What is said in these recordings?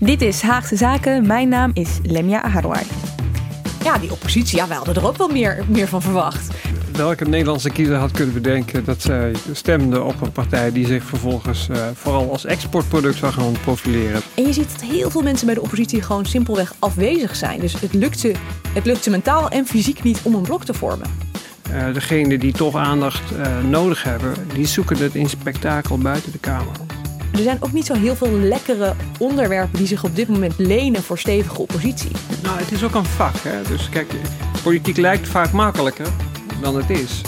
Dit is Haagse Zaken. Mijn naam is Lemia Aharouai. Ja, die oppositie, ja, wij hadden er ook wel meer, meer van verwacht. Welke Nederlandse kiezer had kunnen bedenken dat zij stemde op een partij die zich vervolgens uh, vooral als exportproduct zou gaan profileren? En je ziet dat heel veel mensen bij de oppositie gewoon simpelweg afwezig zijn. Dus het lukte, het lukte mentaal en fysiek niet om een blok te vormen. Uh, degenen die toch aandacht uh, nodig hebben, die zoeken het in spektakel buiten de Kamer. Er zijn ook niet zo heel veel lekkere onderwerpen die zich op dit moment lenen voor stevige oppositie. Nou, het is ook een vak. Hè? Dus kijk, politiek lijkt vaak makkelijker dan het is.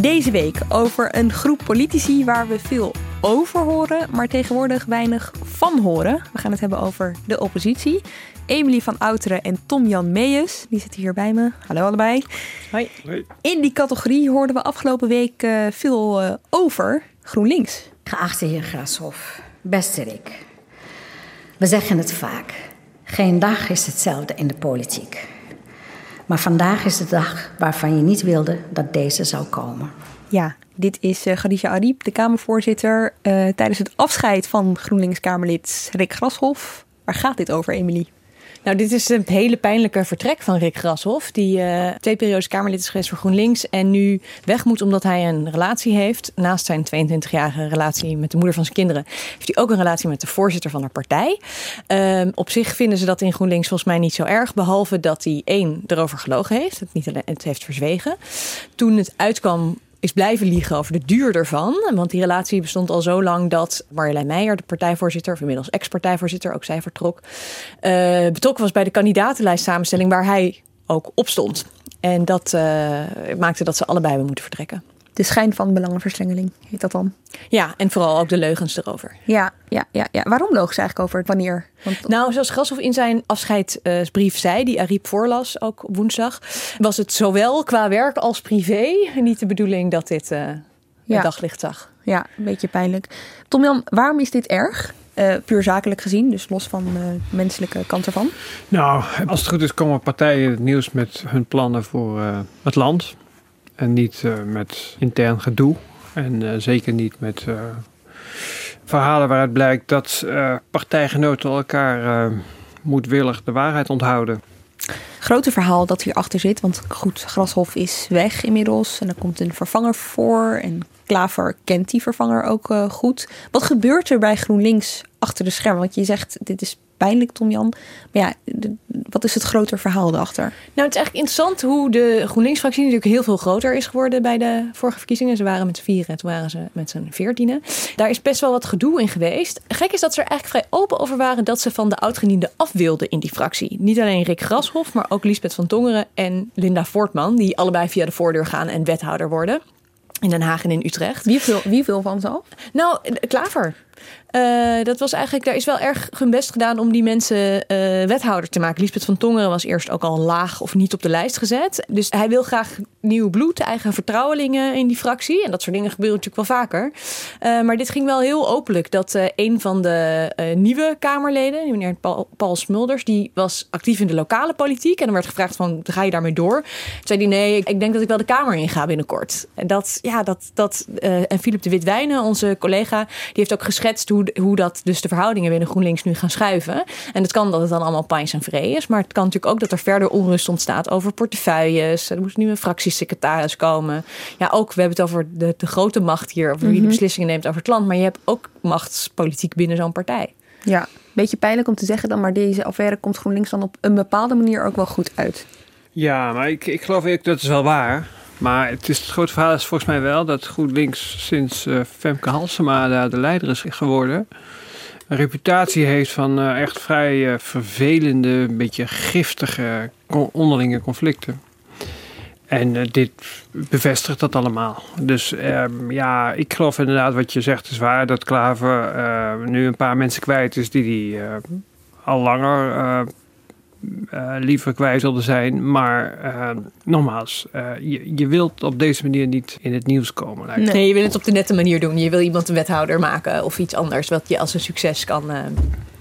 Deze week over een groep politici waar we veel over horen, maar tegenwoordig weinig van horen. We gaan het hebben over de oppositie. Emily van Outeren en Tom-Jan Meijers, die zitten hier bij me. Hallo allebei. Hoi. Hoi. In die categorie hoorden we afgelopen week uh, veel uh, over GroenLinks. Geachte heer Grashof, beste Rick. We zeggen het vaak. Geen dag is hetzelfde in de politiek. Maar vandaag is de dag waarvan je niet wilde dat deze zou komen. Ja, dit is uh, Khadija Ariep, de Kamervoorzitter, uh, tijdens het afscheid van GroenLinks-Kamerlid Rick Grashof. Waar gaat dit over, Emily? Nou, dit is een hele pijnlijke vertrek van Rick Grashoff. Die uh, twee periodes Kamerlid is geweest voor GroenLinks. En nu weg moet omdat hij een relatie heeft. Naast zijn 22-jarige relatie met de moeder van zijn kinderen. Heeft hij ook een relatie met de voorzitter van de partij. Uh, op zich vinden ze dat in GroenLinks volgens mij niet zo erg. Behalve dat hij één erover gelogen heeft. Het, niet alleen, het heeft verzwegen. Toen het uitkwam is blijven liegen over de duur ervan. Want die relatie bestond al zo lang dat Marjolein Meijer, de partijvoorzitter, of inmiddels ex-partijvoorzitter, ook zij vertrok, uh, betrokken was bij de kandidatenlijst samenstelling waar hij ook op stond. En dat uh, maakte dat ze allebei hebben moeten vertrekken. De schijn van belangenverstrengeling heet dat dan. Ja, en vooral ook de leugens erover. Ja, ja, ja, ja. waarom loog ze eigenlijk over wanneer? Want... Nou, zoals Grashoff in zijn afscheidsbrief zei, die Ariep voorlas ook woensdag, was het zowel qua werk als privé niet de bedoeling dat dit uh, ja. daglicht zag. Ja, een beetje pijnlijk. Tom Jan, waarom is dit erg? Uh, puur zakelijk gezien, dus los van de uh, menselijke kant ervan? Nou, als het goed is komen partijen het nieuws met hun plannen voor uh, het land. En niet uh, met intern gedoe. En uh, zeker niet met uh, verhalen waaruit blijkt dat partijgenoten elkaar moedwillig de waarheid onthouden. Grote verhaal dat hierachter zit, want goed, Grashof is weg inmiddels en er komt een vervanger voor. En Klaver kent die vervanger ook goed. Wat gebeurt er bij GroenLinks achter de schermen? Want je zegt, dit is pijnlijk, Tom Jan. Maar ja, de, wat is het groter verhaal erachter? Nou, het is eigenlijk interessant hoe de GroenLinks-fractie natuurlijk heel veel groter is geworden bij de vorige verkiezingen. Ze waren met z'n vieren, toen waren ze met z'n veertienen. Daar is best wel wat gedoe in geweest. Gek is dat ze er eigenlijk vrij open over waren dat ze van de oudgediende af wilden in die fractie. Niet alleen Rick Grashoff, maar ook Lisbeth van Tongeren en Linda Voortman, die allebei via de voordeur gaan en wethouder worden. In Den Haag en in Utrecht. Wie wil, wie van ze af? Nou, Klaver. Uh, dat was eigenlijk, daar is wel erg hun best gedaan om die mensen uh, wethouder te maken. Lisbeth van Tongeren was eerst ook al laag of niet op de lijst gezet. Dus hij wil graag nieuw bloed, eigen vertrouwelingen in die fractie. En dat soort dingen gebeuren natuurlijk wel vaker. Uh, maar dit ging wel heel openlijk. Dat een van de nieuwe Kamerleden, meneer Paul, Smulders, die was actief in de lokale politiek. En dan werd gevraagd van, ga je daarmee door? Toen zei hij, nee, ik denk dat ik wel de Kamer in ga binnenkort. En dat, ja, dat, dat en Philip de Witwijnen, onze collega, die heeft ook geschetst hoe hoe dat dus de verhoudingen binnen GroenLinks nu gaan schuiven. En het kan dat het dan allemaal pijns en vree is. Maar het kan natuurlijk ook dat er verder onrust ontstaat over portefeuilles. Er moet nu een fractiesecretaris komen. Ja, ook, we hebben het over de, de grote macht hier. Over wie de beslissingen neemt over het land. Maar je hebt ook machtspolitiek binnen zo'n partij. Ja, beetje pijnlijk om te zeggen dan, maar deze affaire komt GroenLinks dan op een bepaalde manier ook wel goed uit. Ja, maar ik, ik geloof ook dat is wel waar. Maar het, is, het grote verhaal is volgens mij wel dat GroenLinks sinds uh, Femke Halsema daar de leider is geworden... een reputatie heeft van uh, echt vrij uh, vervelende, een beetje giftige onderlinge conflicten. En dit bevestigt dat allemaal. Dus uh, ja, ik geloof inderdaad wat je zegt is waar. Dat Klaver nu een paar mensen kwijt is die die al langer liever kwijt wilde zijn. Maar nogmaals, je, je wilt op deze manier niet in het nieuws komen. Nee. nee. je wil het op de nette manier doen. Je wil iemand een wethouder maken of iets anders wat je als een succes kan,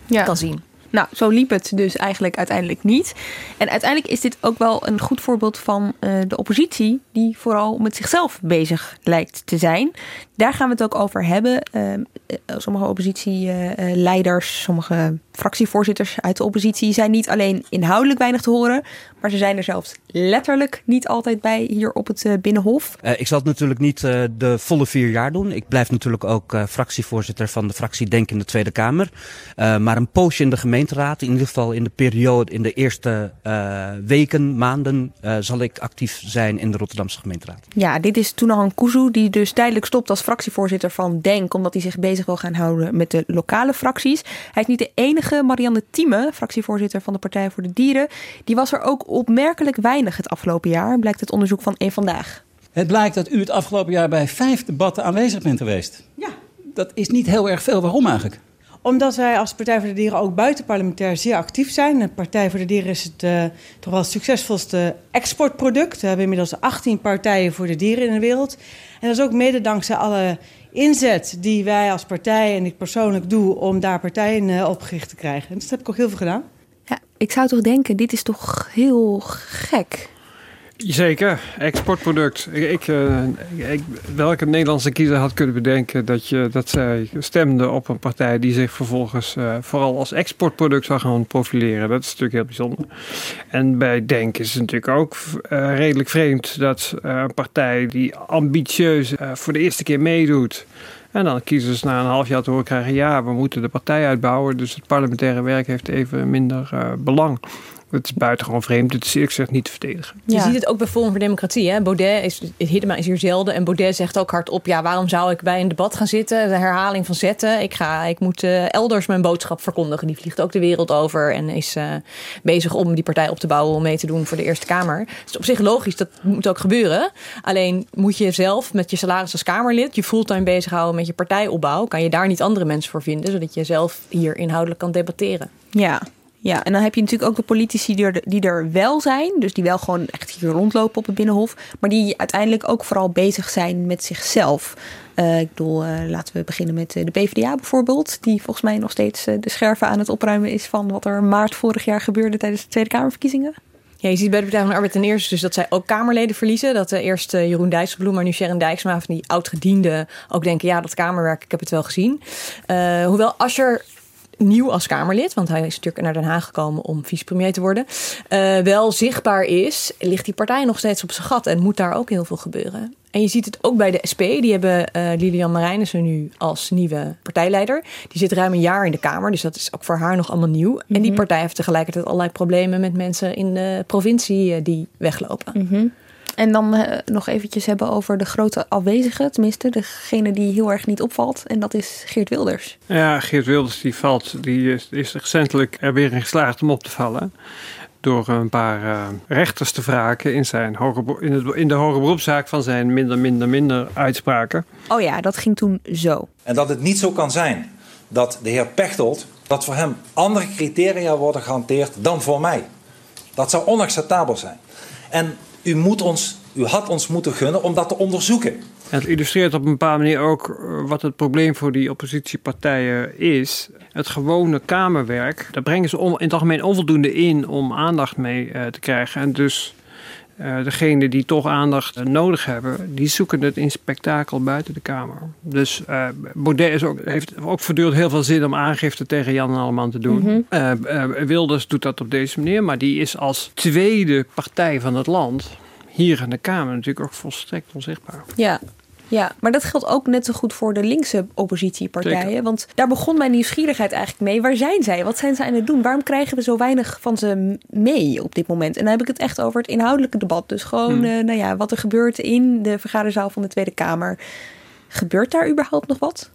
ja. kan zien. Nou, zo liep het dus eigenlijk uiteindelijk niet. En uiteindelijk is dit ook wel een goed voorbeeld van uh, de oppositie, die vooral met zichzelf bezig lijkt te zijn. Daar gaan we het ook over hebben. Uh, sommige oppositieleiders, sommige fractievoorzitters uit de oppositie zijn niet alleen inhoudelijk weinig te horen, maar ze zijn er zelfs letterlijk niet altijd bij hier op het uh, Binnenhof. Ik zal het natuurlijk niet de volle vier jaar doen. Ik blijf natuurlijk ook fractievoorzitter van de fractie Denk in de Tweede Kamer. maar een poosje in de gemeenteraad, in ieder geval in de periode, in de eerste weken, maanden, zal ik actief zijn in de Rotterdamse gemeenteraad. Ja, dit is Toenahan Kuzu, die dus tijdelijk stopt als fractievoorzitter van Denk, omdat hij zich bezig wil gaan houden met de lokale fracties. Hij is niet de enige. Marianne Thieme, fractievoorzitter van de Partij voor de Dieren, die was er ook opmerkelijk weinig het afgelopen jaar, blijkt het onderzoek van één Vandaag. Het blijkt dat u het afgelopen jaar bij vijf debatten aanwezig bent geweest. Ja. Dat is niet heel erg veel. Waarom eigenlijk? Omdat wij als Partij voor de Dieren ook buitenparlementair zeer actief zijn. De Partij voor de Dieren is het uh, toch wel het succesvolste exportproduct. We hebben inmiddels 18 partijen voor de dieren in de wereld. En dat is ook mede dankzij alle inzet die wij als partij en ik persoonlijk doe om daar partijen uh, opgericht te krijgen. En dat heb ik ook heel veel gedaan. Ja, ik zou toch denken, dit is toch heel gek? Zeker, exportproduct. Ik, uh, ik, welke Nederlandse kiezer had kunnen bedenken dat, je, dat zij stemde op een partij die zich vervolgens uh, vooral als exportproduct zou gaan profileren? Dat is natuurlijk heel bijzonder. En bij Denk is het natuurlijk ook uh, redelijk vreemd dat een partij die ambitieus voor de eerste keer meedoet. En dan kiezen ze na een half jaar te horen krijgen: ja, we moeten de partij uitbouwen. Dus het parlementaire werk heeft even minder belang. Het is buitengewoon vreemd. Het is eerlijk gezegd niet te verdedigen. Je ziet het ook bij Forum voor Democratie. Hè? Baudet is, Hiddema is hier zelden. En Baudet zegt ook hardop... ja, waarom zou ik bij een debat gaan zitten? De herhaling van zetten. Ik, ga, ik moet uh, elders mijn boodschap verkondigen. Die vliegt ook de wereld over. En is uh, bezig om die partij op te bouwen... om mee te doen voor de Eerste Kamer. Het is op zich logisch. Dat moet ook gebeuren. Alleen moet je zelf met je salaris als Kamerlid... je fulltime bezighouden met je partijopbouw. Kan je daar niet andere mensen voor vinden... zodat je zelf hier inhoudelijk kan debatteren. Ja, ja, en dan heb je natuurlijk ook de politici die er, wel zijn. Dus die wel gewoon echt hier rondlopen op het Binnenhof. Maar die uiteindelijk ook vooral bezig zijn met zichzelf. Uh, ik bedoel, uh, laten we beginnen met de PvdA bijvoorbeeld. Die volgens mij nog steeds de scherven aan het opruimen is van wat er maart vorig jaar gebeurde tijdens de Tweede Kamerverkiezingen. Ja, je ziet bij de Partij van de Arbeid ten eerste dus dat zij ook Kamerleden verliezen. Dat uh, eerst Jeroen Dijsselbloem, maar nu Sharon Dijksma van die oud-gedienden ook denken... ja, dat Kamerwerk, ik heb het wel gezien. Hoewel Asscher nieuw als Kamerlid, want hij is natuurlijk naar Den Haag gekomen om vicepremier te worden, uh, wel zichtbaar is, ligt die partij nog steeds op zijn gat en moet daar ook heel veel gebeuren. En je ziet het ook bij de SP. Die hebben uh, Lilian Marijnissen nu als nieuwe partijleider. Die zit ruim een jaar in de Kamer, dus dat is ook voor haar nog allemaal nieuw. Mm -hmm. En die mhm. partij heeft tegelijkertijd allerlei problemen met mensen in de provincie die weglopen. Mm -hmm. En dan uh, nog eventjes hebben over de grote afwezige, tenminste degene die heel erg niet opvalt. En dat is Geert Wilders. Ja, Geert Wilders die valt, die is, is recentelijk er weer in geslaagd om op te vallen. Door een paar uh, rechters te wraken in, zijn hoge, in, het, in de hoge beroepszaak van zijn minder, minder, minder uitspraken. Oh ja, dat ging toen zo. En dat het niet zo kan zijn dat de heer Pechtold, dat voor hem andere criteria worden gehanteerd dan voor mij. Dat zou onacceptabel zijn. En u, moet ons, u had ons moeten gunnen om dat te onderzoeken. Het illustreert op een bepaalde manier ook wat het probleem voor die oppositiepartijen is. Het gewone Kamerwerk, daar brengen ze in het algemeen onvoldoende in om aandacht mee uh, te krijgen. En dus uh, degenen die toch aandacht nodig hebben, die zoeken het in spektakel buiten de Kamer. Dus uh, Baudet is ook, heeft ook voortdurend heel veel zin om aangifte tegen Jan en Alleman te doen. Mm -hmm. uh, Wilders doet dat op deze manier, maar die is als tweede partij van het land hier in de Kamer natuurlijk ook volstrekt onzichtbaar. Ja, Ja, maar dat geldt ook net zo goed voor de linkse oppositiepartijen. Zeker. Want daar begon mijn nieuwsgierigheid eigenlijk mee. Waar zijn zij? Wat zijn zij aan het doen? Waarom krijgen we zo weinig van ze mee op dit moment? En dan heb ik het echt over het inhoudelijke debat. Dus gewoon Hmm. eh, nou ja, wat er gebeurt in de vergaderzaal van de Tweede Kamer. Gebeurt daar überhaupt nog wat?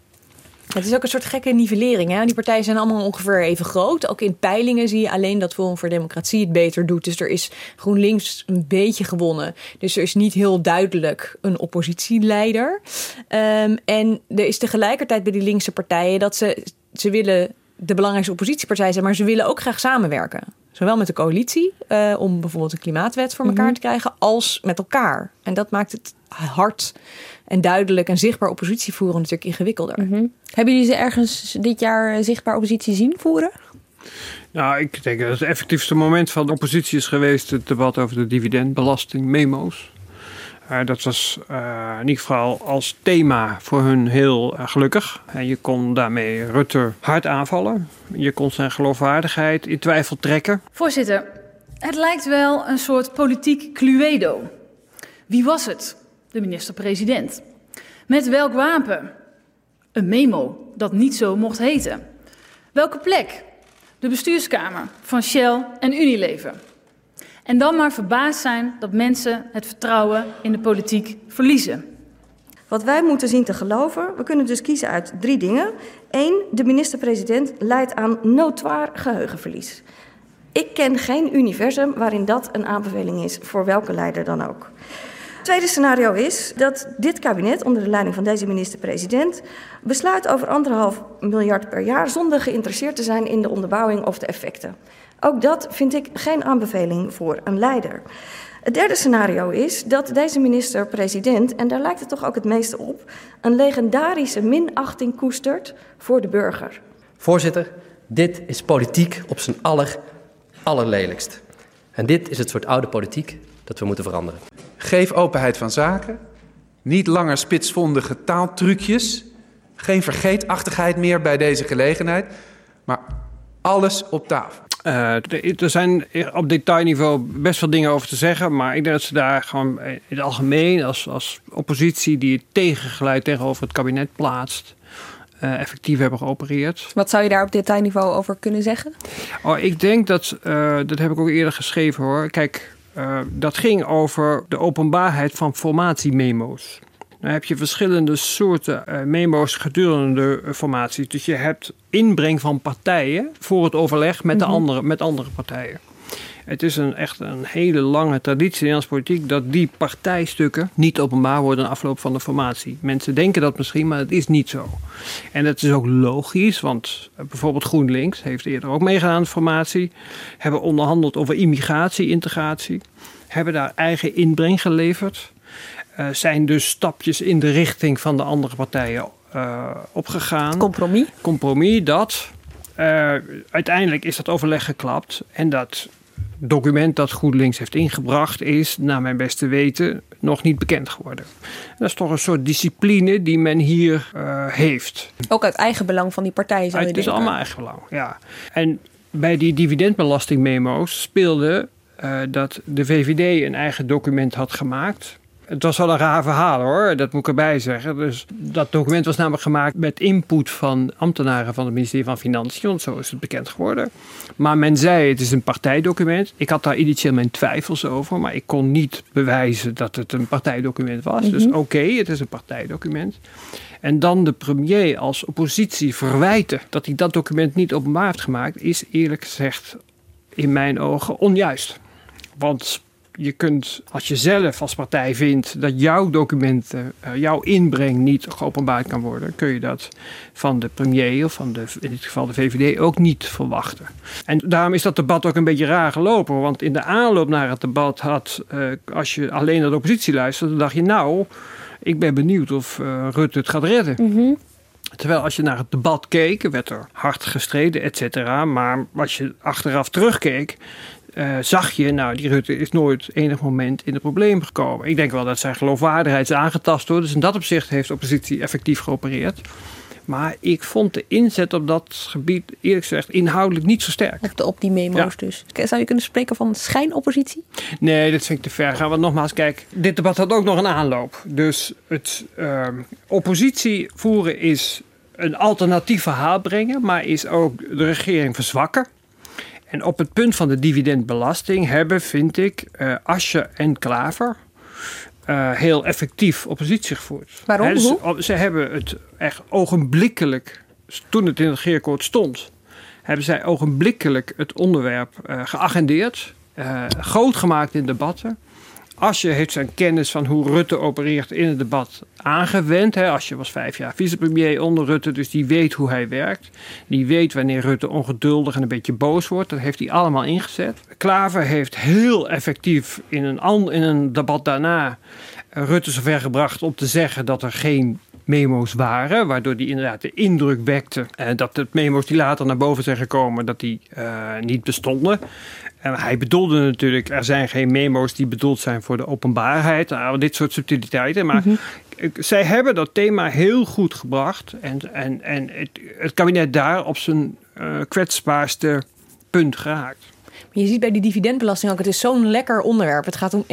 Het is ook een soort gekke nivellering. Hè? Die partijen zijn allemaal ongeveer even groot. Ook in peilingen zie je alleen dat Forum voor Democratie het beter doet. Dus er is GroenLinks een beetje gewonnen. Dus er is niet heel duidelijk een oppositieleider. Ehm, en er is tegelijkertijd bij die linkse partijen dat ze, ze willen de belangrijkste oppositiepartij zijn, maar ze willen ook graag samenwerken. Zowel met de coalitie, eh, om bijvoorbeeld een klimaatwet voor elkaar Mhm. te krijgen, als met elkaar. En dat maakt het hard en duidelijk en zichtbaar oppositie voeren natuurlijk ingewikkelder. Hebben jullie ze ergens dit jaar eh, zichtbaar oppositie zien voeren? Nou, ik denk dat het effectiefste moment van de oppositie is geweest het debat over de dividendbelasting, memo's. Eh, dat was eh, in ieder geval als thema voor hun heel gelukkig. En je kon daarmee Rutte hard aanvallen. Je kon zijn geloofwaardigheid in twijfel trekken. Voorzitter, het lijkt wel een soort politiek cluedo. Wie was het? De minister-president. Met welk wapen? Een memo dat niet zo mocht heten. Welke plek? De bestuurskamer van Shell en Unilever. En dan maar verbaasd zijn dat mensen het vertrouwen in de politiek verliezen. Wat wij moeten zien te geloven, we kunnen dus kiezen uit drie dingen. Eén, de minister-president leidt aan notoir geheugenverlies. Ik ken geen universum waarin dat een aanbeveling is voor welke leider dan ook. Het tweede scenario is dat dit kabinet onder de leiding van deze minister-president besluit over anderhalf miljard per jaar zonder geïnteresseerd te zijn in de onderbouwing of de effecten. Ook dat vind ik geen aanbeveling voor een leider. Het derde scenario is dat deze minister-president, en daar lijkt het toch ook het meeste op, een legendarische minachting koestert voor de burger. Voorzitter, dit is politiek op zijn aller, allerlelijkst. En dit is het soort oude politiek dat we moeten veranderen. Geef openheid van zaken. Niet langer spitsvondige taaltrucjes. Geen vergeetachtigheid meer bij deze gelegenheid. Maar alles op tafel. Eh, er- zijn op detailniveau best veel dingen over te zeggen. Maar ik denk dat ze daar gewoon in het algemeen als, als oppositie die het tegengeluid tegenover het kabinet plaatst. eh, effectief hebben geopereerd. Wat zou je daar op detailniveau over kunnen zeggen? Oh, ik denk dat, eh, dat heb ik ook eerder geschreven hoor. Kijk, eh, dat ging over de openbaarheid van formatiememo's. Dan heb je verschillende soorten eh, memo's gedurende de formatie. Dus je hebt inbreng van partijen voor het overleg met, de Mhm. andere, met andere partijen. Het is een, echt een hele lange traditie in de Nederlandse politiek dat die partijstukken niet openbaar worden na afloop van de formatie. Mensen denken dat misschien, maar dat is niet zo. En dat is ook logisch, want eh, bijvoorbeeld GroenLinks heeft eerder ook meegedaan aan de formatie, hebben onderhandeld over immigratie, integratie, hebben daar eigen inbreng geleverd, eh, zijn dus stapjes in de richting van de andere partijen eh, opgegaan. Compromis. Compromis, dat. Uiteindelijk is dat overleg geklapt en dat document dat GroenLinks heeft ingebracht is, naar mijn beste weten, nog niet bekend geworden. Dat is toch een soort discipline die men hier eh, heeft. Ook uit eigen belang van die partij zou je Het is allemaal eigen belang, ja. En bij die dividendbelastingmemo's speelde eh, dat de VVD een eigen document had gemaakt. Het was wel een raar verhaal hoor, dat moet ik erbij zeggen. Dus dat document was namelijk gemaakt met input van ambtenaren van het ministerie van Financiën, want zo is het bekend geworden. Maar men zei het is een partijdocument. Ik had daar initieel mijn twijfels over, maar ik kon niet bewijzen dat het een partijdocument was. Dus Mhm. oké, het is een partijdocument. En dan de premier als oppositie verwijten dat hij dat document niet openbaar heeft gemaakt, is eerlijk gezegd in mijn ogen onjuist. Want je kunt, als je zelf als partij vindt dat jouw documenten, eh, jouw inbreng niet geopenbaard kan worden, kun je dat van de premier of van de, in dit geval de VVD ook niet verwachten. En daarom is dat debat ook een beetje raar gelopen. Want in de aanloop naar het debat had, eh, als je alleen naar de oppositie luisterde, dacht je nou, ik ben benieuwd of eh, Rutte het gaat redden. Terwijl als je naar het debat keek, werd er hard gestreden, et cetera. Maar als je achteraf terugkeek, eh, zag je, nou, die Rutte is nooit enig moment in de problemen gekomen. Ik denk wel dat zijn geloofwaardigheid is aangetast hoor. Dus in dat opzicht heeft de oppositie effectief geopereerd. Maar ik vond de inzet op dat gebied, eerlijk gezegd, inhoudelijk niet zo sterk. Op, de, op die memo's Ja. dus. Zou je kunnen spreken van schijnoppositie? Nee, dat vind ik te ver gaan. Want nogmaals, kijk, dit debat had ook nog een aanloop. Dus het ehm, oppositie voeren is een alternatief verhaal brengen, maar is ook de regering verzwakken. En op het punt van de dividendbelasting hebben, vind ik, eh Asje en Klaver eh, heel effectief oppositie gevoerd. Waarom? Hè, ze, Hoe? ze hebben het echt ogenblikkelijk, toen het in het regeerakkoord stond, hebben zij ogenblikkelijk het onderwerp eh, geagendeerd, groot gemaakt in debatten. Asje heeft zijn kennis van hoe Rutte opereert in het debat aangewend. Hè. Asje was vijf jaar vicepremier onder Rutte, dus die weet hoe hij werkt. Die weet wanneer Rutte ongeduldig en een beetje boos wordt. Dat heeft hij allemaal ingezet. Klaver heeft heel effectief in een, in een debat daarna Rutte zover gebracht om te zeggen dat er geen memo's waren. Waardoor die inderdaad de indruk wekte eh, dat de memo's die later naar boven zijn gekomen, dat die eh, niet bestonden. En hij bedoelde natuurlijk, er zijn geen memo's die bedoeld zijn voor de openbaarheid. Nou, dit soort subtiliteiten. Maar ik- zij hebben dat thema heel goed gebracht. En, en, en het, het kabinet daar op zijn eh, kwetsbaarste punt geraakt. Maar je ziet bij die dividendbelasting ook, het is zo'n lekker onderwerp. Het gaat om 1,4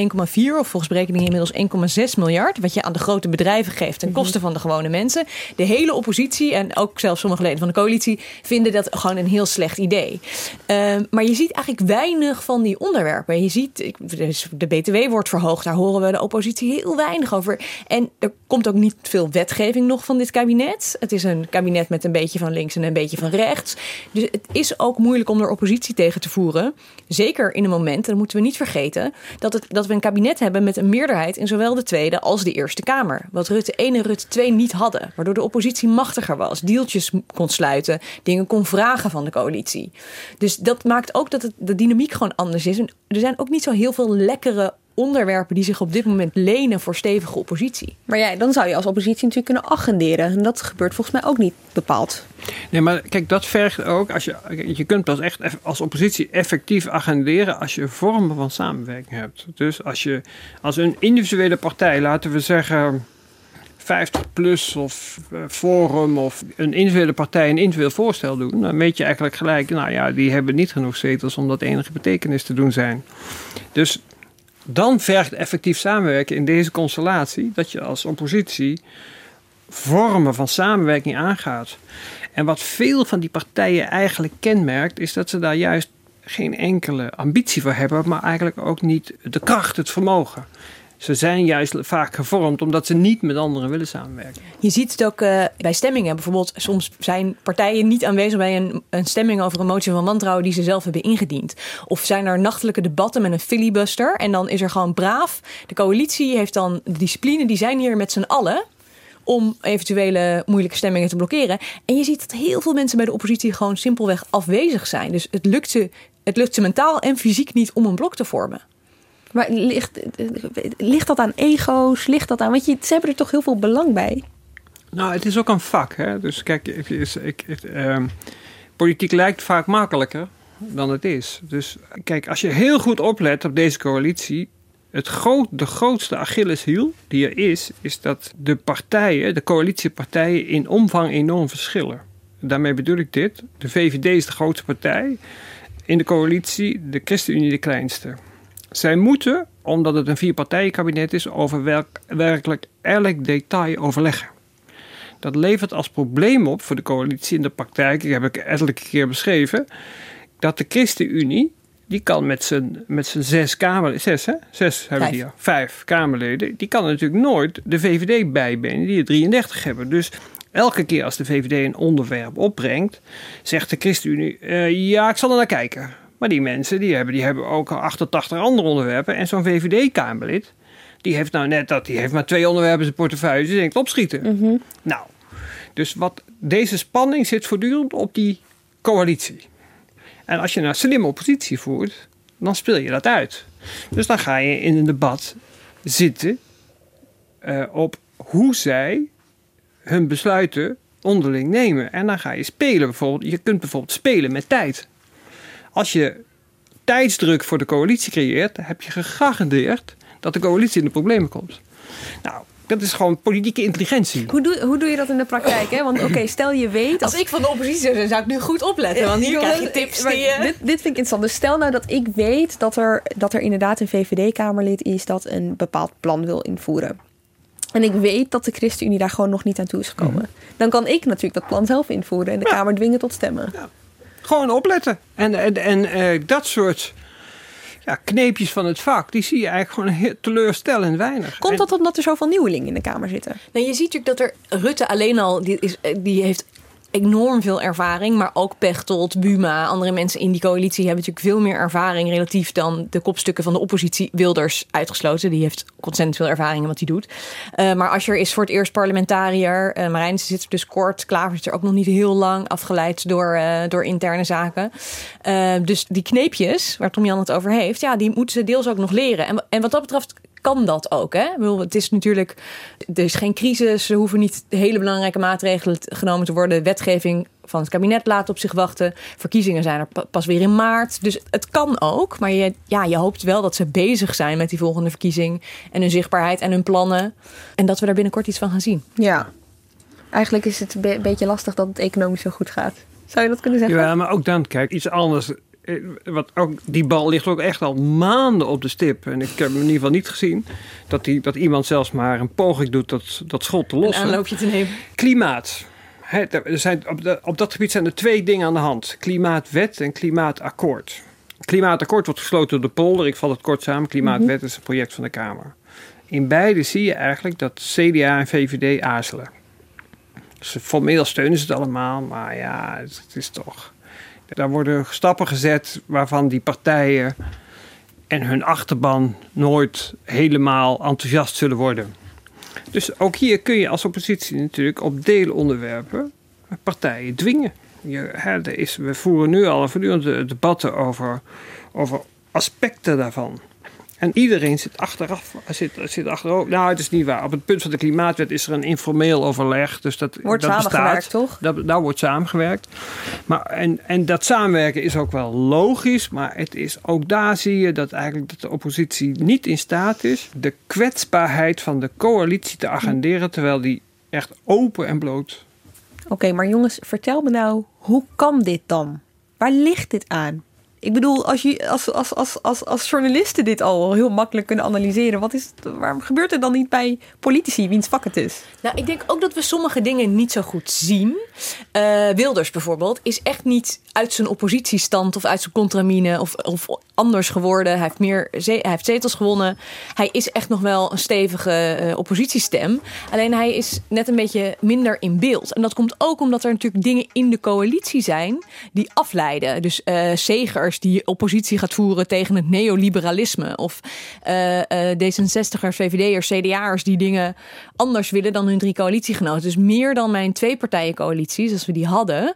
of volgens berekeningen inmiddels 1,6 miljard. Wat je aan de grote bedrijven geeft ten koste van de gewone mensen. De hele oppositie en ook zelfs sommige leden van de coalitie vinden dat gewoon een heel slecht idee. Ehm, maar je ziet eigenlijk weinig van die onderwerpen. Je ziet, dus de BTW wordt verhoogd, daar horen we de oppositie heel weinig over. En er komt ook niet veel wetgeving nog van dit kabinet. Het is een kabinet met een beetje van links en een beetje van rechts. Dus het is ook moeilijk om er oppositie tegen te voeren. Zeker in een moment, dat moeten we niet vergeten, dat, het, dat we een kabinet hebben met een meerderheid in zowel de Tweede als de Eerste Kamer. Wat Rutte 1 en Rutte 2 niet hadden. Waardoor de oppositie machtiger was, deeltjes kon sluiten, dingen kon vragen van de coalitie. Dus dat maakt ook dat het, de dynamiek gewoon anders is. Er zijn ook niet zo heel veel lekkere onderwerpen die zich op dit moment lenen voor stevige oppositie. Maar ja, dan zou je als oppositie natuurlijk kunnen agenderen. En dat gebeurt volgens mij ook niet bepaald. Nee, maar kijk, dat vergt ook, als je, je kunt pas echt als oppositie effectief agenderen als je vormen van samenwerking hebt. Dus als je als een individuele partij, laten we zeggen 50 plus of eh, Forum of een individuele partij een individueel voorstel doen, dan weet je eigenlijk gelijk, nou ja, die hebben niet genoeg zetels om dat enige betekenis te doen zijn. Dus dan vergt effectief samenwerken in deze constellatie dat je als oppositie vormen van samenwerking aangaat. En wat veel van die partijen eigenlijk kenmerkt, is dat ze daar juist geen enkele ambitie voor hebben, maar eigenlijk ook niet de kracht, het vermogen. Ze zijn juist vaak gevormd omdat ze niet met anderen willen samenwerken. Je ziet het ook eh, bij stemmingen. Bijvoorbeeld, soms zijn partijen niet aanwezig bij een, een stemming over een motie van wantrouwen die ze zelf hebben ingediend. Of zijn er nachtelijke debatten met een filibuster en dan is er gewoon braaf. De coalitie heeft dan de discipline, die zijn hier met z'n allen om eventuele moeilijke stemmingen te blokkeren. En je ziet dat heel veel mensen bij de oppositie gewoon simpelweg afwezig zijn. Dus het lukt ze, het lukt ze mentaal en fysiek niet om een blok te vormen. Maar ligt, ligt dat aan ego's? Ligt dat aan... Want je, ze hebben er toch heel veel belang bij? Nou, het is ook een vak. Hè? Dus kijk, ik, ehm, politiek lijkt vaak makkelijker dan het is. Dus kijk, als je heel goed oplet op deze coalitie. Het groot, de grootste Achilleshiel die er is, is dat de partijen, de coalitiepartijen, in omvang enorm verschillen. Daarmee bedoel ik dit. De VVD is de grootste partij. In de coalitie de ChristenUnie de kleinste. Zij moeten, omdat het een vierpartijenkabinet is, over welk, werkelijk elk detail overleggen. Dat levert als probleem op voor de coalitie in de praktijk, dat heb ik ettelijke keer beschreven, dat de ChristenUnie, die kan met zijn, met zijn zes kamerleden, zes hè? Zes hebben Vijf. al, vijf kamerleden, die kan natuurlijk nooit de VVD bijbenen, die er 33 hebben. Dus elke keer als de VVD een onderwerp opbrengt, zegt de ChristenUnie, eh, ja, ik zal er naar kijken. Maar die mensen, die hebben, die hebben ook al 88 andere onderwerpen. En zo'n VVD-kamerlid, die heeft nou net dat, die heeft maar twee onderwerpen in zijn portefeuille. Dus die denkt opschieten. Nou, dus wat, deze spanning zit voortdurend op die coalitie. En als je nou slim oppositie voert, dan speel je dat uit. Dus dan ga je in een debat zitten eh, op hoe zij hun besluiten onderling nemen. En dan ga je spelen bijvoorbeeld. Je kunt bijvoorbeeld spelen met tijd. Als je tijdsdruk voor de coalitie creëert, dan heb je gegarandeerd dat de coalitie in de problemen komt. Nou, Dat is gewoon politieke intelligentie. Hoe doe, hoe doe je dat in de praktijk? Hè? Want oké, stel je weet... Als ik van de oppositie zou zijn, zou ik nu goed opletten. Want hier krijg je tips die je... Dit, dit vind ik interessant. Dus stel nou dat ik weet dat er, dat er inderdaad een VVD-Kamerlid is... dat een bepaald plan wil invoeren. En ik weet dat de ChristenUnie daar gewoon nog niet aan toe is gekomen. Dan kan ik natuurlijk dat plan zelf invoeren... en de Kamer dwingen tot stemmen. Gewoon opletten. En, en, en eh, dat soort ja, kneepjes van het vak, die zie je eigenlijk gewoon heel teleurstellend weinig. Komt dat omdat er zoveel nieuwelingen in de Kamer zitten? Nou, je ziet natuurlijk dat er Rutte alleen al, die, is, eh, die heeft enorm veel ervaring. Maar ook Pechtold, Buma, andere mensen in die coalitie hebben natuurlijk veel meer ervaring relatief dan de kopstukken van de oppositie. Wilders uitgesloten, die heeft ontzettend veel ervaring in wat hij doet. Uh, maar Asscher is voor het eerst parlementariër. Uh, Marijnse zit er dus kort. Klaver is er ook nog niet heel lang afgeleid door, uh, door interne zaken. dus die kneepjes, waar Tom Jan het over heeft, ja, die moeten ze deels ook nog leren. En, en wat dat betreft kan dat ook. Hè? Ik bedoel, het is natuurlijk, er is geen crisis, er hoeven niet hele belangrijke maatregelen genomen te worden. Wetgeving van het kabinet laat op zich wachten. Verkiezingen zijn er pas weer in maart. Dus het kan ook, maar je, ja, je hoopt wel dat ze bezig zijn met die volgende verkiezing en hun zichtbaarheid en hun plannen. En dat we daar binnenkort iets van gaan zien. Ja, eigenlijk is het een beetje lastig dat het economisch zo goed gaat. Zou je dat kunnen zeggen? Ja, maar ook dan, kijk, iets anders wat ook, die bal ligt ook echt al maanden op de stip. En ik heb in ieder geval niet gezien dat, die, dat iemand zelfs maar een poging doet dat, dat schot te lossen. Een aanloopje te nemen. Klimaat. er zijn, op, de, op dat gebied zijn er twee dingen aan de hand. Klimaatwet en klimaatakkoord. Klimaatakkoord wordt gesloten door de polder. Ik val het kort samen. Klimaatwet is een project van de Kamer. In beide zie je eigenlijk dat CDA en VVD aarzelen. Dus formeel steunen ze het allemaal, maar ja, het is toch... Daar worden stappen gezet waarvan die partijen en hun achterban nooit helemaal enthousiast zullen worden. Dus ook hier kun je als oppositie natuurlijk op deelonderwerpen partijen dwingen. Je, is, we voeren nu al voortdurend debatten over, over aspecten daarvan. En iedereen zit achteraf. Zit, zit achterover. Nou, het is niet waar. Op het punt van de klimaatwet is er een informeel overleg. Dus dat, wordt dat samengewerkt, bestaat. toch? Dat, daar wordt samengewerkt. Maar, en, en dat samenwerken is ook wel logisch. Maar het is, ook daar zie je dat eigenlijk dat de oppositie niet in staat is. de kwetsbaarheid van de coalitie te agenderen. terwijl die echt open en bloot. Oké, maar jongens, vertel me nou, hoe kan dit dan? Waar ligt dit aan? Ik bedoel, als, je, als, als, als, als, als journalisten dit al heel makkelijk kunnen analyseren, wat is het, waarom gebeurt er dan niet bij politici wiens vak het is? Nou, ik denk ook dat we sommige dingen niet zo goed zien. Uh, Wilders bijvoorbeeld is echt niet uit zijn oppositiestand of uit zijn contramine of, of anders geworden. Hij heeft, meer, hij heeft zetels gewonnen. Hij is echt nog wel een stevige uh, oppositiestem. Alleen hij is net een beetje minder in beeld. En dat komt ook omdat er natuurlijk dingen in de coalitie zijn die afleiden. Dus uh, Die oppositie gaat voeren tegen het neoliberalisme. Of uh, D66'ers, VVD'ers, CDA'ers die dingen anders willen dan hun drie coalitiegenoten. Dus meer dan mijn twee partijen coalities, als we die hadden,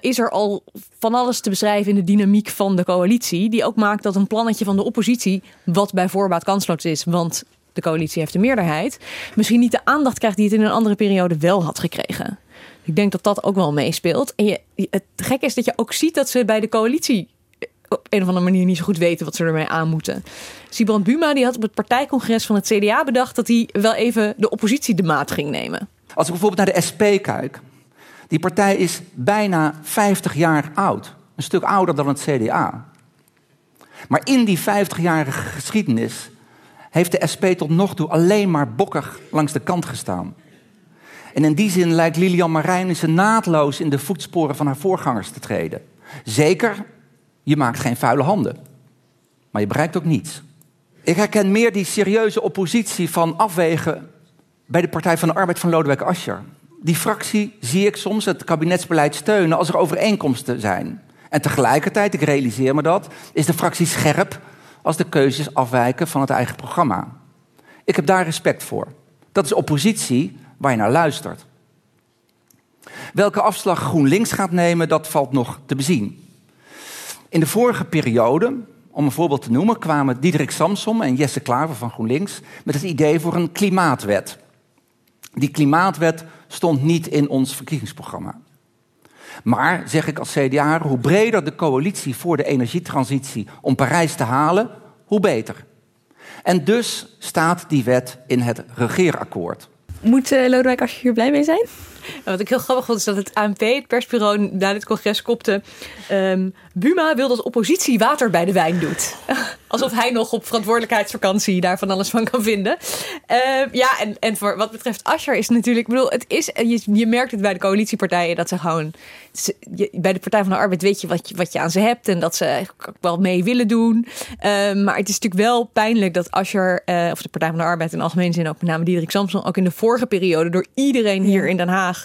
is er al van alles te beschrijven in de dynamiek van de coalitie. Die ook maakt dat een plannetje van de oppositie, wat bij voorbaat kansloos is, want de coalitie heeft de meerderheid, misschien niet de aandacht krijgt die het in een andere periode wel had gekregen. Ik denk dat dat ook wel meespeelt. En je, het gek is dat je ook ziet dat ze bij de coalitie op een of andere manier niet zo goed weten wat ze ermee aan moeten. Sibrand Buma die had op het partijcongres van het CDA bedacht dat hij wel even de oppositie de maat ging nemen. Als ik bijvoorbeeld naar de SP kijk, die partij is bijna 50 jaar oud. Een stuk ouder dan het CDA. Maar in die 50-jarige geschiedenis heeft de SP tot nog toe alleen maar bokkig langs de kant gestaan. En in die zin lijkt Lilian Marijnissen naadloos in de voetsporen van haar voorgangers te treden. Zeker, je maakt geen vuile handen. Maar je bereikt ook niets. Ik herken meer die serieuze oppositie van afwegen bij de Partij van de Arbeid van Lodewijk Asscher. Die fractie zie ik soms het kabinetsbeleid steunen als er overeenkomsten zijn. En tegelijkertijd, ik realiseer me dat, is de fractie scherp als de keuzes afwijken van het eigen programma. Ik heb daar respect voor. Dat is oppositie waar je naar luistert. Welke afslag GroenLinks gaat nemen, dat valt nog te bezien. In de vorige periode, om een voorbeeld te noemen, kwamen Diederik Samsom en Jesse Klaver van GroenLinks met het idee voor een klimaatwet. Die klimaatwet stond niet in ons verkiezingsprogramma. Maar, zeg ik als CDA, hoe breder de coalitie voor de energietransitie om Parijs te halen, hoe beter. En dus staat die wet in het regeerakkoord. Moet uh, Lodewijk je hier blij mee zijn? Wat ik heel grappig vond is dat het ANP, het persbureau, na dit congres kopte... Um, Buma wil dat oppositie water bij de wijn doet. Alsof hij nog op verantwoordelijkheidsvakantie daar van alles van kan vinden. Uh, ja, en, en voor wat betreft Ascher is natuurlijk... Ik bedoel, het is, je, je merkt het bij de coalitiepartijen dat ze gewoon... Je, bij de Partij van de Arbeid weet je wat, je wat je aan ze hebt... en dat ze wel mee willen doen. Uh, maar het is natuurlijk wel pijnlijk dat Ascher... Uh, of de Partij van de Arbeid in algemene zin ook met name Diederik Samson... ook in de vorige periode door iedereen hier in Den Haag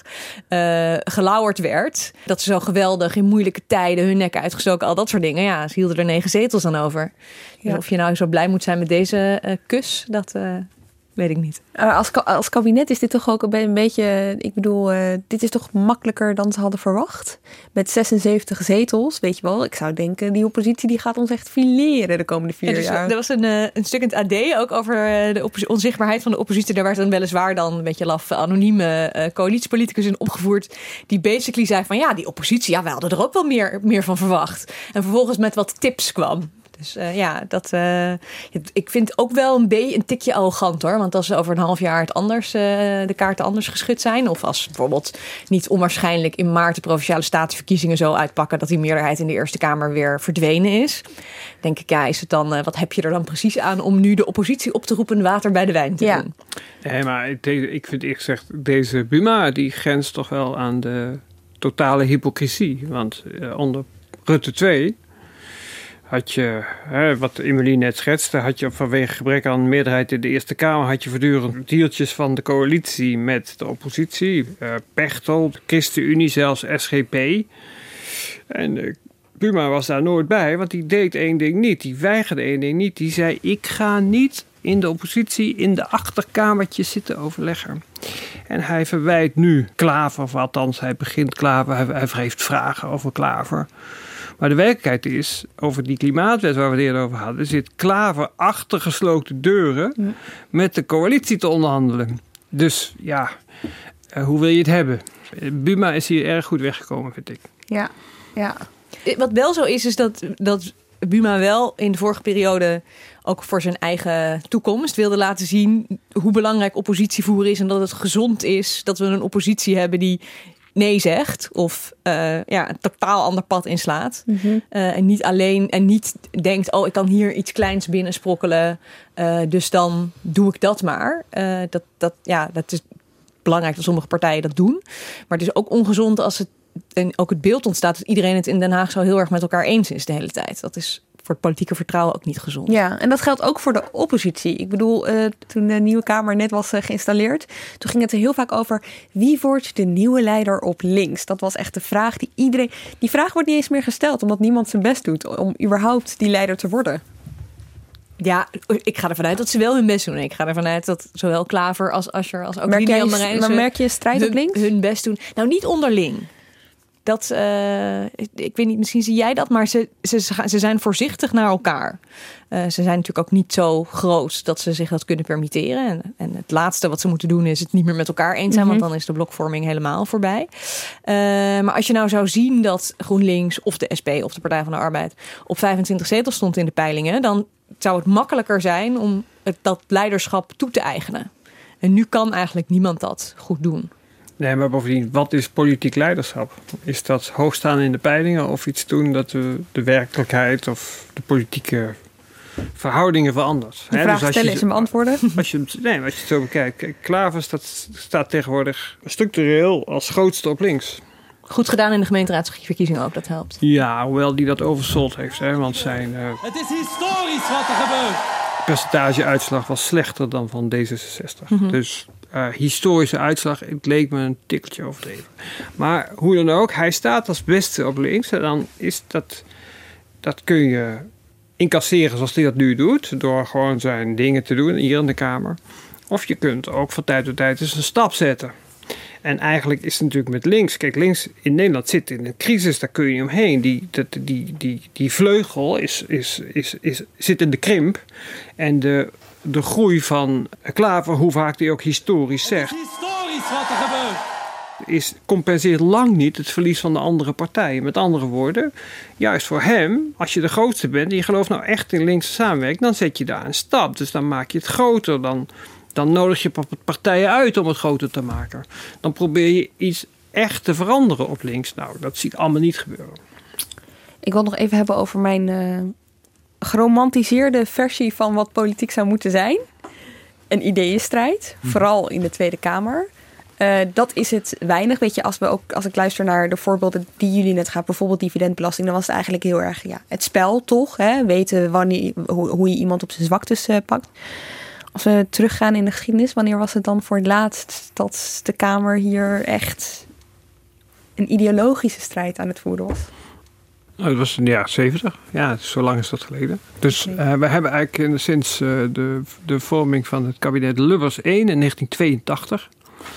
uh, gelauwerd werd. Dat ze zo geweldig in moeilijke tijden hun nek uitgestoken, al dat soort dingen. Ja, ze hielden er negen zetels aan over. Ja. Of je nou zo blij moet zijn met deze uh, kus, dat uh, weet ik niet. Uh, als, als kabinet is dit toch ook een beetje. Ik bedoel, uh, dit is toch makkelijker dan ze hadden verwacht. Met 76 zetels, weet je wel. Ik zou denken, die oppositie die gaat ons echt fileren de komende vier ja, dus, jaar. Er was een, uh, een stuk in het AD ook over de onzichtbaarheid van de oppositie. Daar werd dan weliswaar dan een beetje laf anonieme coalitiepoliticus in opgevoerd. Die basically zei van ja, die oppositie, ja, wij hadden er ook wel meer, meer van verwacht. En vervolgens met wat tips kwam. Dus uh, ja, dat, uh, ik vind ook wel een beetje een tikje arrogant hoor. Want als ze over een half jaar het anders, uh, de kaarten anders geschud zijn. Of als bijvoorbeeld niet onwaarschijnlijk in maart de provinciale staatsverkiezingen zo uitpakken dat die meerderheid in de Eerste Kamer weer verdwenen is. Denk ik, ja, is het dan, wat heb je er dan precies aan om nu de oppositie op te roepen water bij de wijn te ja. doen? Nee, maar ik vind eerlijk gezegd, deze Buma die grenst toch wel aan de totale hypocrisie. Want onder Rutte 2 had je, hè, wat Emilie net schetste, had je vanwege gebrek aan meerderheid in de Eerste Kamer, had je voortdurend deeltjes van de coalitie met de oppositie. Uh, Pechtel, de ChristenUnie, zelfs SGP. En uh, Buma was daar nooit bij, want die deed één ding niet. Die weigerde één ding niet. Die zei, ik ga niet in de oppositie in de achterkamertjes zitten overleggen. En hij verwijt nu Klaver, of althans hij begint Klaver, hij, hij heeft vragen over Klaver. Maar de werkelijkheid is, over die klimaatwet waar we het eerder over hadden, zit Klaver achter gesloten deuren ja. met de coalitie te onderhandelen. Dus ja, uh, hoe wil je het hebben? Buma is hier erg goed weggekomen, vind ik. Ja, ja. Wat wel zo is, is dat, dat Buma wel in de vorige periode ook voor zijn eigen toekomst wilde laten zien hoe belangrijk oppositie voeren is en dat het gezond is dat we een oppositie hebben die nee zegt of uh, ja, een totaal ander pad inslaat. Mm -hmm. uh, en niet alleen en niet denkt, oh, ik kan hier iets kleins binnen sprokkelen, uh, dus dan doe ik dat maar. dat, dat, ja, dat is belangrijk dat sommige partijen dat doen. Maar het is ook ongezond als het en ook het beeld ontstaat dat iedereen het in Den Haag zo heel erg met elkaar eens is de hele tijd. Dat is voor het politieke vertrouwen ook niet gezond. Ja, en dat geldt ook voor de oppositie. Ik bedoel, uh, toen de nieuwe Kamer net was uh, geïnstalleerd, toen ging het er heel vaak over wie wordt de nieuwe leider op links. Dat was echt de vraag die iedereen. Die vraag wordt niet eens meer gesteld, omdat niemand zijn best doet om überhaupt die leider te worden. Ja, ik ga ervan uit dat ze wel hun best doen. Ik ga ervan uit dat zowel Klaver als Ascher als ook merk jij, Maar merk je strijd op links? hun best doen. Nou, niet onderling. Dat, uh, ik, ik, weet niet, misschien zie jij dat, maar ze, ze, ze zijn voorzichtig naar elkaar. Uh, ze zijn natuurlijk ook niet zo groot dat ze zich dat kunnen permitteren. En, en, het laatste wat ze moeten doen is het niet meer met elkaar eens zijn, mm -hmm. want dan is de blokvorming helemaal voorbij. Uh, maar als je nou zou zien dat GroenLinks of de SP of de Partij van de Arbeid op 25 zetels stond in de peilingen, dan zou het makkelijker zijn om het, dat leiderschap toe te eigenen. En nu kan eigenlijk niemand dat goed doen. Nee, maar bovendien, wat is politiek leiderschap? Is dat hoogstaan in de peilingen of iets doen dat de, de werkelijkheid of de politieke verhoudingen verandert? De vraag dus stellen je, is hem beantwoorden. Als je, nee, als je het zo bekijkt. Klaver staat, staat tegenwoordig structureel als grootste op links. Goed gedaan in de gemeenteraadsverkiezingen ook, dat helpt. Ja, hoewel die dat oversold heeft. Hè, want zijn uh, Het is historisch wat er gebeurt. percentageuitslag was slechter dan van D66. Mm -hmm. Dus uh, historische uitslag, het leek me een tikkeltje overdreven. Maar hoe dan ook, hij staat als beste op links. En dan is dat, dat kun je incasseren zoals hij dat nu doet. Door gewoon zijn dingen te doen hier in de Kamer. Of je kunt ook van tijd tot tijd eens een stap zetten. En eigenlijk is het natuurlijk met links. Kijk, links in Nederland zit in een crisis, daar kun je niet omheen. Die, die, die, die, die vleugel is, is, is, is, zit in de krimp. En de, de groei van Klaver, hoe vaak die ook historisch zegt. Het is historisch wat er gebeurt. is, compenseert lang niet het verlies van de andere partijen. Met andere woorden, juist voor hem, als je de grootste bent en je gelooft nou echt in linkse samenwerking, dan zet je daar een stap. Dus dan maak je het groter. Dan, dan nodig je partijen uit om het groter te maken. Dan probeer je iets echt te veranderen op links. Nou, dat ziet allemaal niet gebeuren. Ik wil nog even hebben over mijn uh, geromantiseerde versie van wat politiek zou moeten zijn. Een ideeënstrijd, hm. vooral in de Tweede Kamer. Uh, dat is het weinig. Weet je, als, we ook, als ik luister naar de voorbeelden die jullie net gaan, bijvoorbeeld dividendbelasting, dan was het eigenlijk heel erg ja, het spel toch? Hè? Weten wanneer, hoe, hoe je iemand op zijn zwaktes uh, pakt. Als we teruggaan in de geschiedenis, wanneer was het dan voor het laatst dat de Kamer hier echt een ideologische strijd aan het voeren was? Nou, dat was in de jaren 70. Ja, zo lang is dat geleden. Dus uh, we hebben eigenlijk sinds uh, de, de vorming van het kabinet Lubbers 1 in 1982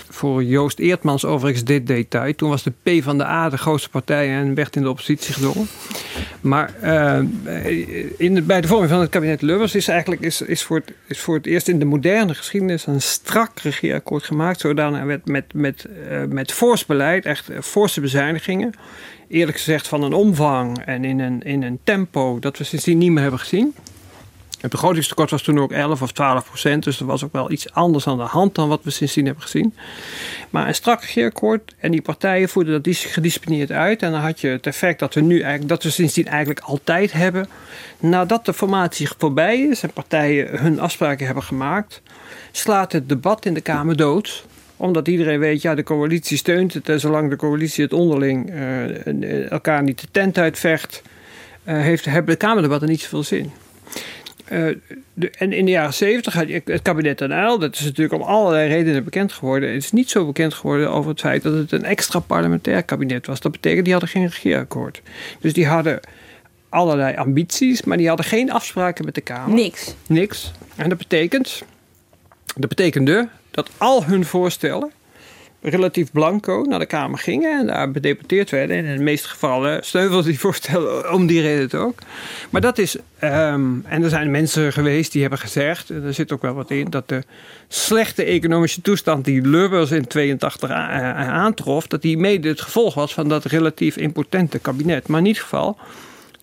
voor Joost Eertmans overigens dit detail. Toen was de P van de A de grootste partij en werd in de oppositie gedrongen. Maar uh, in bij de vorming van het kabinet Lubbers is eigenlijk is, is, voor het, is voor het eerst in de moderne geschiedenis een strak regeerakkoord gemaakt. Zodanig met, met, met, uh, met fors beleid, echt forse bezuinigingen. Eerlijk gezegd van een omvang en in een, in een tempo dat we sindsdien niet meer hebben gezien. Het begrotingstekort was toen ook 11 of 12 procent. Dus er was ook wel iets anders aan de hand dan wat we sindsdien hebben gezien. Maar een strak regeerakkoord. En die partijen voerden dat gedisciplineerd uit. En dan had je het effect dat we nu eigenlijk, dat we sindsdien eigenlijk altijd hebben. Nadat de formatie voorbij is en partijen hun afspraken hebben gemaakt, slaat het debat in de Kamer dood omdat iedereen weet, ja, de coalitie steunt het. En zolang de coalitie het onderling uh, elkaar niet de tent uitvecht, uh, heeft, hebben de Kamerdebatten niet zoveel zin. Uh, de, en in de jaren zeventig had je het kabinet NL, dat is natuurlijk om allerlei redenen bekend geworden. Het is niet zo bekend geworden over het feit dat het een extra parlementair kabinet was. Dat betekent, die hadden geen regeerakkoord. Dus die hadden allerlei ambities, maar die hadden geen afspraken met de Kamer. Niks. Niks. En dat betekent, dat betekende dat al hun voorstellen relatief blanco naar de Kamer gingen en daar bedeputeerd werden. En in de meeste gevallen steuvelden die voorstellen om die reden ook. Maar dat is, um, en er zijn mensen geweest die hebben gezegd, en er zit ook wel wat in, dat de slechte economische toestand die Lubbers in 82 aantrof, dat die mede het gevolg was van dat relatief impotente kabinet. Maar in ieder geval,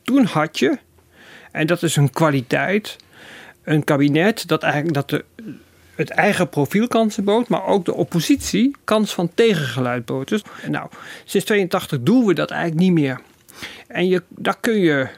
toen had je, en dat is een kwaliteit, een kabinet dat eigenlijk dat de het eigen profiel bood, maar ook de oppositie kans van tegengeluid bood. Dus nou, sinds 82 doen we dat eigenlijk niet meer. En je, daar kun je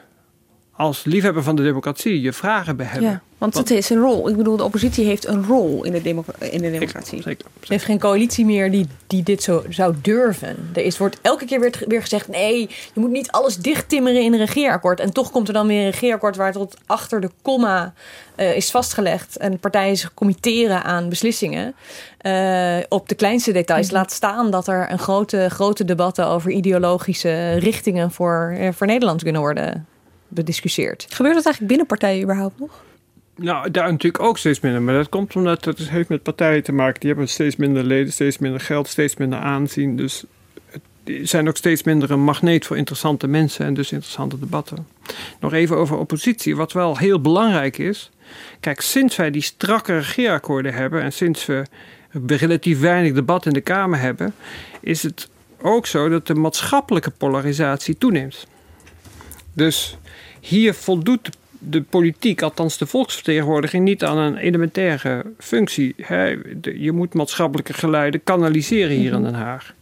als liefhebber van de democratie je vragen bij hebben. Ja, want het is een rol. Ik bedoel, de oppositie heeft een rol in de, in de democratie. Zeker, Ze heeft geen coalitie meer die, die dit zo zou durven. Er is, wordt elke keer weer, weer gezegd: nee, je moet niet alles dichttimmeren in een regeerakkoord. En toch komt er dan weer een regeerakkoord waar tot achter de komma uh, is vastgelegd. En partijen zich committeren aan beslissingen. Uh, op de kleinste details. Mhm. Laat staan dat er een grote, grote debatten over ideologische richtingen voor, uh, voor Nederland kunnen worden bediscussieerd. Gebeurt dat eigenlijk binnen partijen überhaupt nog? Nou, daar natuurlijk ook steeds minder. Maar dat komt omdat het heeft met partijen te maken. Die hebben steeds minder leden, steeds minder geld, steeds minder aanzien. Dus die zijn ook steeds minder een magneet voor interessante mensen en dus interessante debatten. Nog even over oppositie. Wat wel heel belangrijk is. Kijk, sinds wij die strakke regeerakkoorden hebben en sinds we relatief weinig debat in de Kamer hebben, is het ook zo dat de maatschappelijke polarisatie toeneemt. Dus hier voldoet de politiek, althans de volksvertegenwoordiging, niet aan een elementaire functie. Je moet maatschappelijke geluiden kanaliseren hier in Den Haag.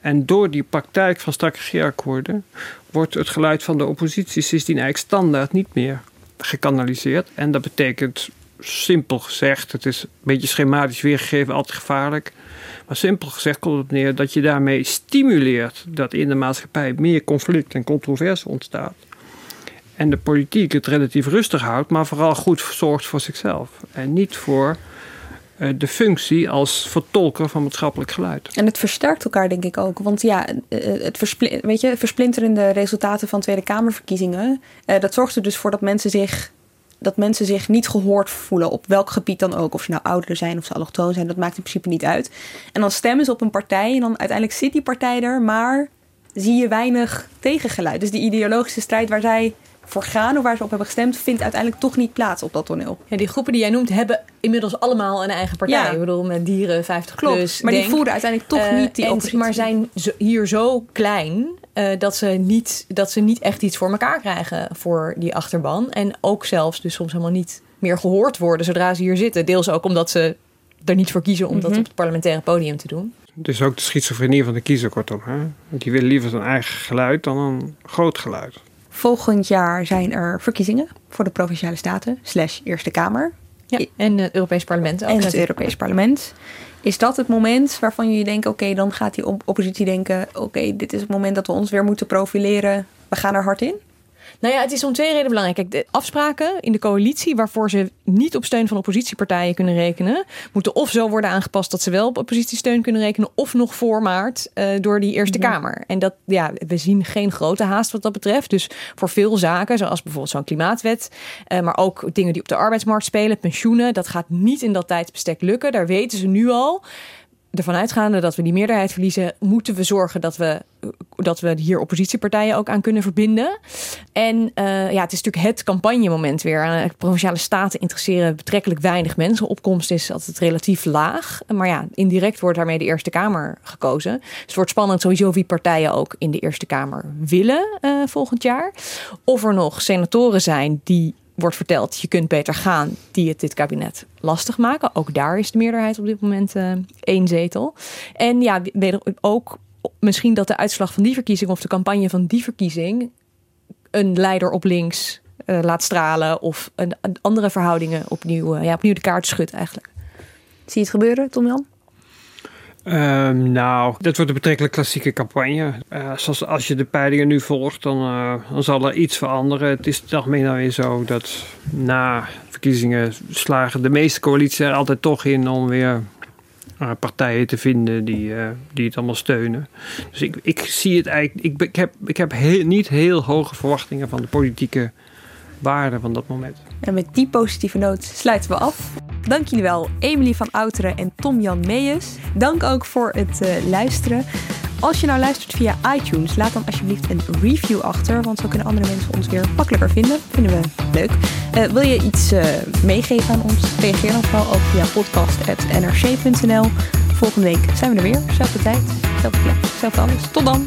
En door die praktijk van strakke regeerakkoorden wordt het geluid van de oppositie sindsdien eigenlijk standaard niet meer gekanaliseerd. En dat betekent, simpel gezegd, het is een beetje schematisch weergegeven, altijd gevaarlijk. Maar simpel gezegd komt het neer dat je daarmee stimuleert dat in de maatschappij meer conflict en controverse ontstaat en de politiek het relatief rustig houdt, maar vooral goed zorgt voor zichzelf. En niet voor uh, de functie als vertolker van maatschappelijk geluid. En het versterkt elkaar, denk ik ook. Want ja, eh, eh, het weet je, versplinterende resultaten van Tweede Kamerverkiezingen, dat zorgt er dus voor dat mensen zich. Dat mensen zich niet gehoord voelen op welk gebied dan ook. Of ze nou ouderen zijn of ze allochtoon zijn, dat maakt in principe niet uit. En dan stemmen ze op een partij en dan uiteindelijk zit die partij er, maar zie je weinig tegengeluid. Dus die ideologische strijd waar zij voor gaan of waar ze op hebben gestemd, vindt uiteindelijk toch niet plaats op dat toneel. Ja, die groepen die jij noemt hebben inmiddels allemaal een eigen partij. Ja. Ik bedoel, met dieren 50 Klopt, plus. maar die voeren uiteindelijk toch Eh, niet die en- oppositie. Maar zijn hier zo klein eh, dat, ze niet, dat ze niet echt iets voor elkaar krijgen voor die achterban. En ook zelfs dus soms helemaal niet meer gehoord worden zodra ze hier zitten. Deels ook omdat ze er niet voor kiezen om dat Mhm. op het parlementaire podium te doen. Dus ook de schizofrenie van de kiezer, kortom. Hè? Want die wil liever zijn eigen geluid dan een groot geluid. Volgend jaar zijn er verkiezingen voor de Provinciale Staten, slash Eerste Kamer. Ja, en het Europees Parlement ook. En het. Europees Parlement. Is dat het moment waarvan jullie denken, oké, dan gaat die op- oppositie denken, oké, dit is het moment dat we ons weer moeten profileren. We gaan er hard in. Nou ja, het is om twee redenen belangrijk. Kijk, de afspraken in de coalitie waarvoor ze niet op steun van oppositiepartijen kunnen rekenen, moeten of zo worden aangepast dat ze wel op oppositiesteun kunnen rekenen, of nog voor maart eh, door die Eerste Kamer. En dat, ja, we zien geen grote haast wat dat betreft. Dus voor veel zaken, zoals bijvoorbeeld zo'n klimaatwet, eh, maar ook dingen die op de arbeidsmarkt spelen, pensioenen, dat gaat niet in dat tijdsbestek lukken. Daar weten ze nu al ervan uitgaande dat we die meerderheid verliezen, moeten we zorgen dat we, dat we hier oppositiepartijen ook aan kunnen verbinden. En eh, ja, het is natuurlijk het campagnemoment weer. Eh, provinciale staten interesseren betrekkelijk weinig mensen. Opkomst is altijd relatief laag. Maar ja, indirect wordt daarmee de Eerste Kamer gekozen. Dus het wordt spannend sowieso wie partijen ook in de Eerste Kamer willen eh, volgend jaar. Of er nog senatoren zijn die wordt verteld, je kunt beter gaan, die het dit kabinet lastig maken. Ook daar is de meerderheid op dit moment eh, één zetel. En ja, ook misschien dat de uitslag van die verkiezing of de campagne van die verkiezing een leider op links eh, laat stralen of een andere verhoudingen opnieuw, eh, ja, opnieuw de kaart schudt eigenlijk. Zie je het gebeuren, Tom Jan? Ehm, nou, dat wordt een betrekkelijk klassieke campagne. Eh, zoals als je de peilingen nu volgt, dan, eh, dan zal er iets veranderen. Het is toch meer dan weer zo dat na verkiezingen slagen de meeste coalities er altijd toch in om weer eh, partijen te vinden die, die het allemaal steunen. Dus ik, ik zie het eigenlijk. Ik, ik heb, ik heb heel, niet heel hoge verwachtingen van de politieke waarde van dat moment. En met die positieve noot sluiten we af. Dank jullie wel, Emily van Outeren en Tom-Jan Meijers. Dank ook voor het eh, luisteren. Als je nou luistert via iTunes, laat dan alsjeblieft een review achter. Want zo kunnen andere mensen ons weer makkelijker vinden. Vinden we leuk. Eh, wil je iets eh, meegeven aan ons? Reageer dan vooral ook via podcast.nrc.nl. Volgende week zijn we er weer. Zelfde tijd, zelfde plek, zelfde alles. Tot dan!